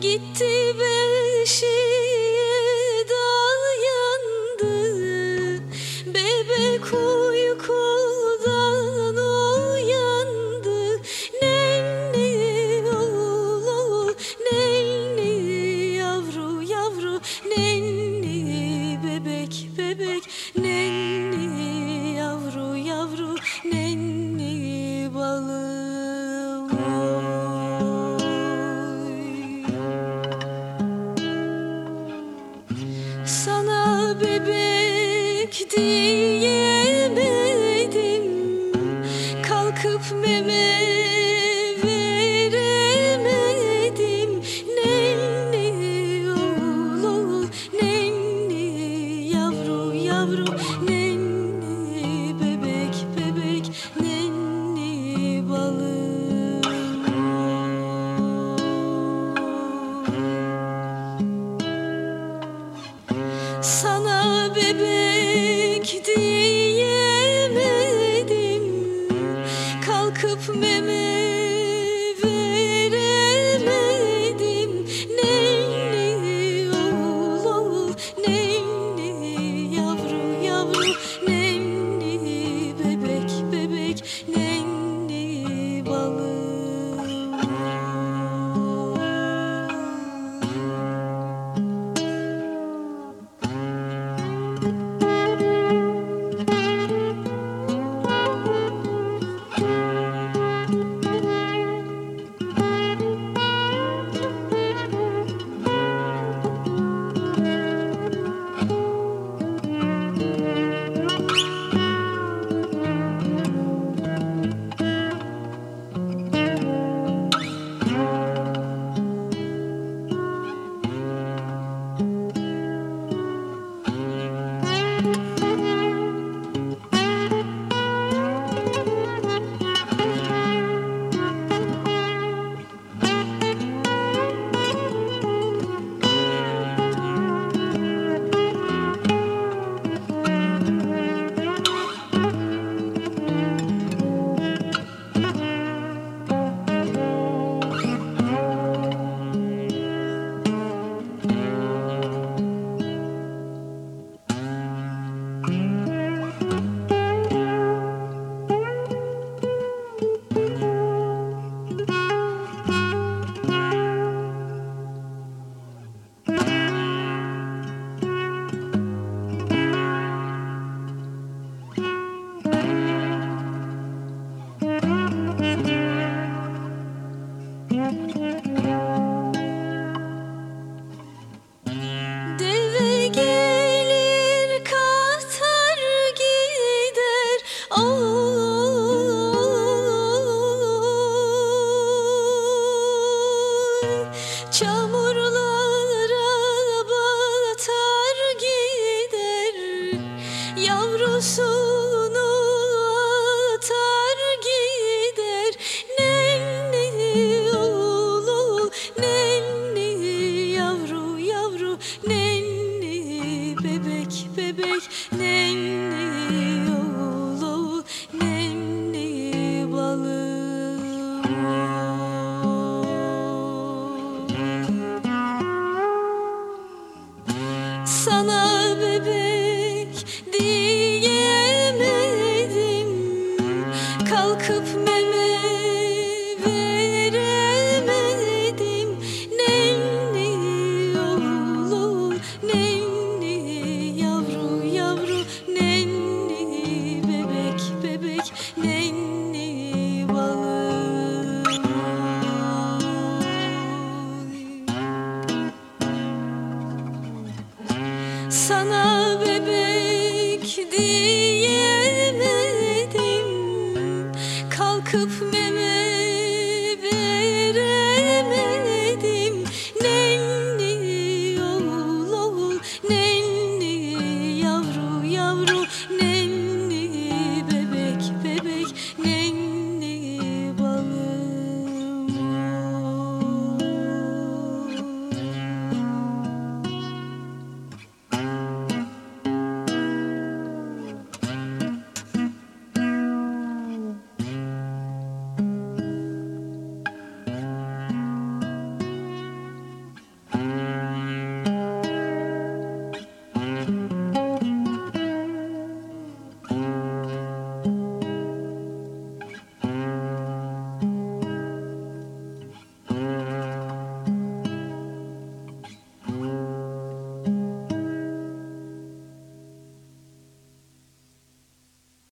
gitti beşi. Bakıp meme veremedim. Nenni oğlu, nenni yavru yavru nenni commitment. sana bebeğim.